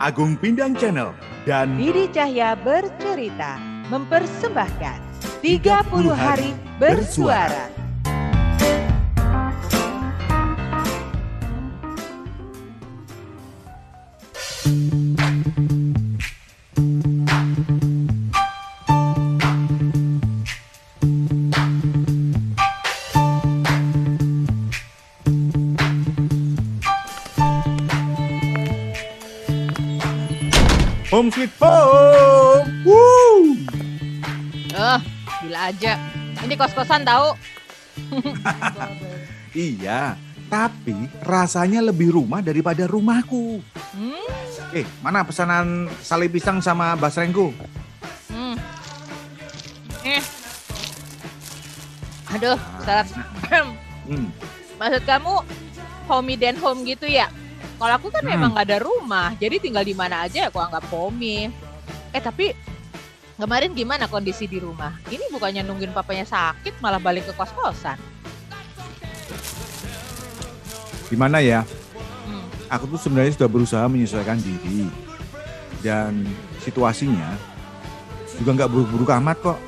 Agung Pindang Channel dan Didi Cahya bercerita mempersembahkan 30 hari bersuara. Home Sweet Home. Woo! Eh, gila aja. Ini kos-kosan tahu. Iya, tapi rasanya lebih rumah daripada rumahku. Hmm, Eh, mana pesanan sale pisang sama basrengku? hmm. Eh. Aduh, syarat. Hmm. Maksud kamu homey dan home gitu ya? Kalau aku kan Hmm. memang gak ada rumah, jadi tinggal di mana aja aku anggap homey. Eh tapi kemarin gimana kondisi di rumah? Ini bukannya nungguin papanya sakit malah balik ke kos-kosan. Gimana ya? Hmm. Aku tuh sebenarnya sudah berusaha menyesuaikan diri dan situasinya juga nggak buruk-buruk amat kok.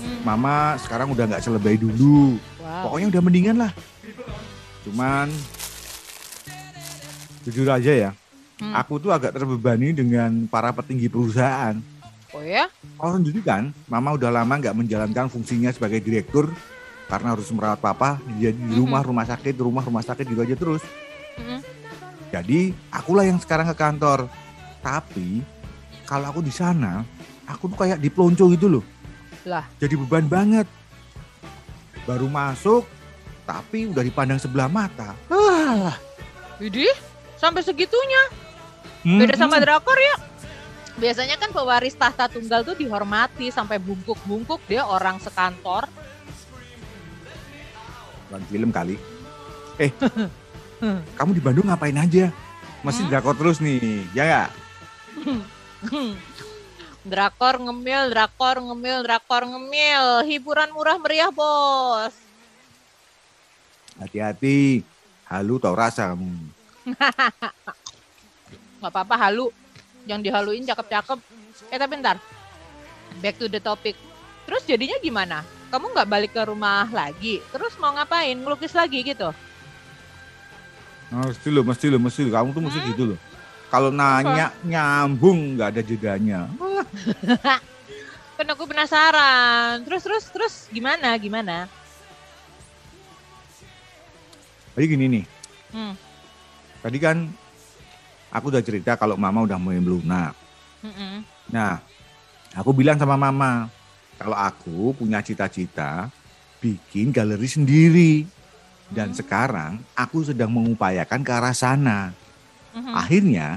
Hmm. Mama sekarang udah nggak selebay dulu. Wow. Pokoknya udah mendingan lah. Cuman jujur aja ya, Hmm. aku tuh agak terbebani dengan para petinggi perusahaan. Oh ya? Kau sendiri kan, Mama udah lama nggak menjalankan fungsinya sebagai direktur karena harus merawat Papa di, di rumah rumah sakit, rumah rumah sakit gitu aja terus. Mm-mm. Jadi akulah yang sekarang ke kantor. Tapi kalau aku di sana, aku tuh kayak diplonco gitu loh. Lah. Jadi beban banget. Baru masuk, tapi udah dipandang sebelah mata. Ah, Widih, sampai segitunya. Beda sama drakor ya. Biasanya kan pewaris tahta tunggal tuh dihormati sampai bungkuk-bungkuk dia orang sekantor. Bukan film kali. Eh, kamu di Bandung ngapain aja? Masih Hmm? drakor terus nih, ya nggak? drakor ngemil, drakor ngemil, drakor ngemil. Hiburan murah meriah bos. Hati-hati, halu tau rasa kamu. Gak apa-apa halu. Yang dihaluin cakep-cakep. Eh tapi ntar. Back to the topic. Terus jadinya gimana? Kamu nggak balik ke rumah lagi? Terus mau ngapain? Ngelukis lagi gitu? Mesti lo, mesti lo, mesti lo. Kamu tuh mesti Hmm? gitu loh. Kalau nanya nyambung nggak ada jedanya. Kan aku penasaran. Terus, terus, terus gimana? Gimana? Jadi gini nih, Hmm. Tadi kan aku udah cerita kalau mama udah mulai melunak. Mm-mm. Nah, aku bilang sama mama, kalau aku punya cita-cita bikin galeri sendiri. Dan Hmm. sekarang aku sedang mengupayakan ke arah sana. Mhm. Akhirnya,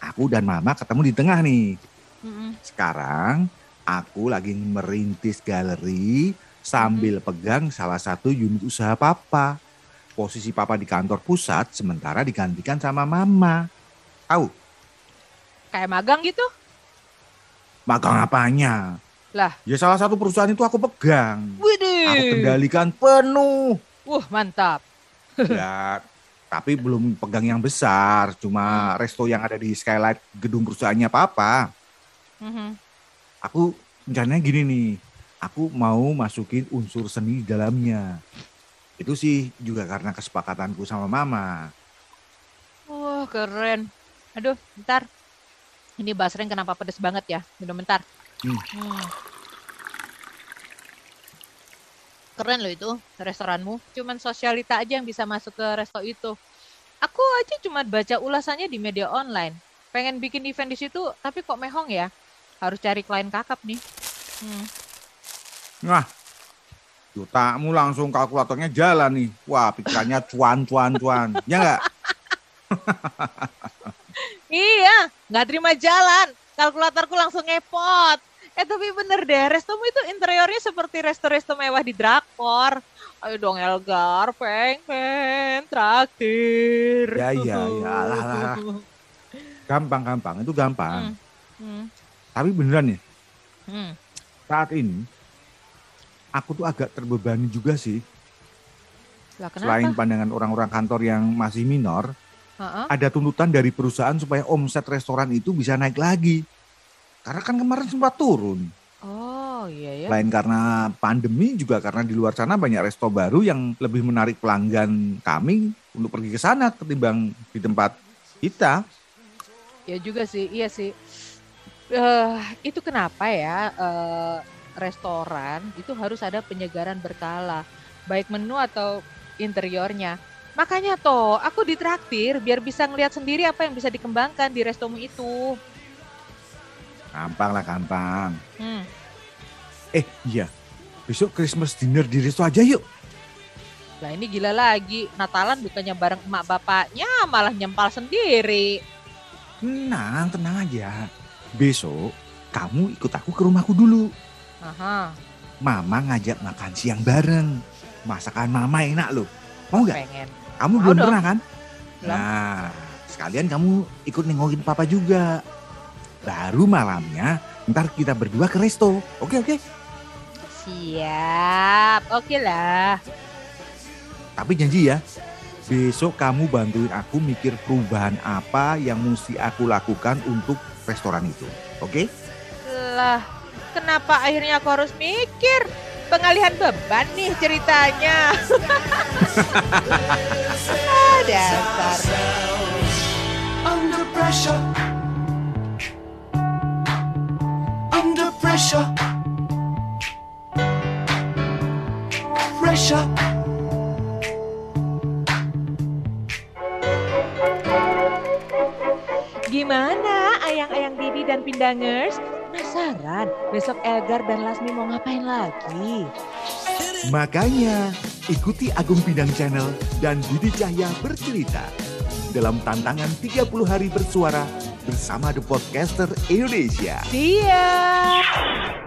aku dan mama ketemu di tengah nih. Mm-mm. Sekarang aku lagi merintis galeri sambil pegang salah satu unit usaha papa. Posisi papa di kantor pusat sementara digantikan sama mama. Tahu Kayak magang gitu? magang apanya? Lah. Ya salah satu perusahaan itu aku pegang. Widih. Aku kendalikan penuh. Wah, mantap. Ya, tapi belum pegang yang besar. Cuma resto yang ada di skylight gedung perusahaannya papa. Mhm. aku rencananya gini nih, aku mau masukin unsur seni di dalamnya. Itu sih juga karena kesepakatanku sama mama. Wah, keren. Aduh, bentar. Ini basreng kenapa pedes banget ya? Minum bentar. Hmm. Hmm. Keren loh itu restoranmu. Cuman sosialita aja yang bisa masuk ke resto itu. Aku aja cuma baca ulasannya di media online. Pengen bikin event di situ, tapi kok mehong ya? Harus cari klien kakap nih. Hmm. Nah, otakmu langsung kalkulatornya jalan nih. Wah, pikirannya cuan, cuan, cuan. Ya nggak? Iya, nggak terima jalan. Kalkulatorku langsung ngepot. Eh tapi bener deh, restomu itu interiornya seperti resto-resto mewah di Drakor. Ayo dong Elgar, pengen traktir. Ya, ya, ya, alah, alah. Gampang, gampang. Itu gampang. Hmm, Tapi beneran nih, hmm. saat ini aku tuh agak terbebani juga sih. Lah Selain pandangan orang-orang kantor yang masih minor, Ha-ha. ada tuntutan dari perusahaan supaya omset restoran itu bisa naik lagi. Karena kan kemarin sempat turun. Oh iya ya. Selain karena pandemi juga karena di luar sana banyak resto baru yang lebih menarik pelanggan kami untuk pergi ke sana ketimbang di tempat kita. Ya juga sih, iya sih. Eh itu kenapa ya eh, restoran itu harus ada penyegaran berkala, baik menu atau interiornya. Makanya toh, aku ditraktir biar bisa ngeliat sendiri apa yang bisa dikembangkan di restomu itu. Gampang lah gampang. Hmm. Eh iya, besok Christmas dinner di resto aja yuk. Lah ini gila lagi, Natalan bukannya bareng emak bapaknya malah nyempal sendiri. Tenang, tenang aja. Besok kamu ikut aku ke rumahku dulu. Aha, Mama ngajak makan siang bareng. Masakan mama enak loh. Mau nggak? pengen. Kamu Mau belum dong. pernah kan? Belum. Nah, sekalian kamu ikut nengokin papa juga. Baru malamnya ntar kita berdua ke resto. Oke oke. Siap, oke lah. Tapi janji ya, besok kamu bantuin aku mikir perubahan apa yang mesti aku lakukan untuk restoran itu. Oke? Lah, kenapa akhirnya aku harus mikir? Pengalihan beban nih ceritanya. ah, dasar. Under pressure. Under pressure. Pressure. Gimana ayang-ayang Didi dan Pindangers? Penasaran besok Elgar dan Lasmi mau ngapain lagi? Makanya ikuti Agung Bidang Channel dan Didi Cahya bercerita dalam tantangan 30 hari bersuara bersama The Podcaster Indonesia. Siap!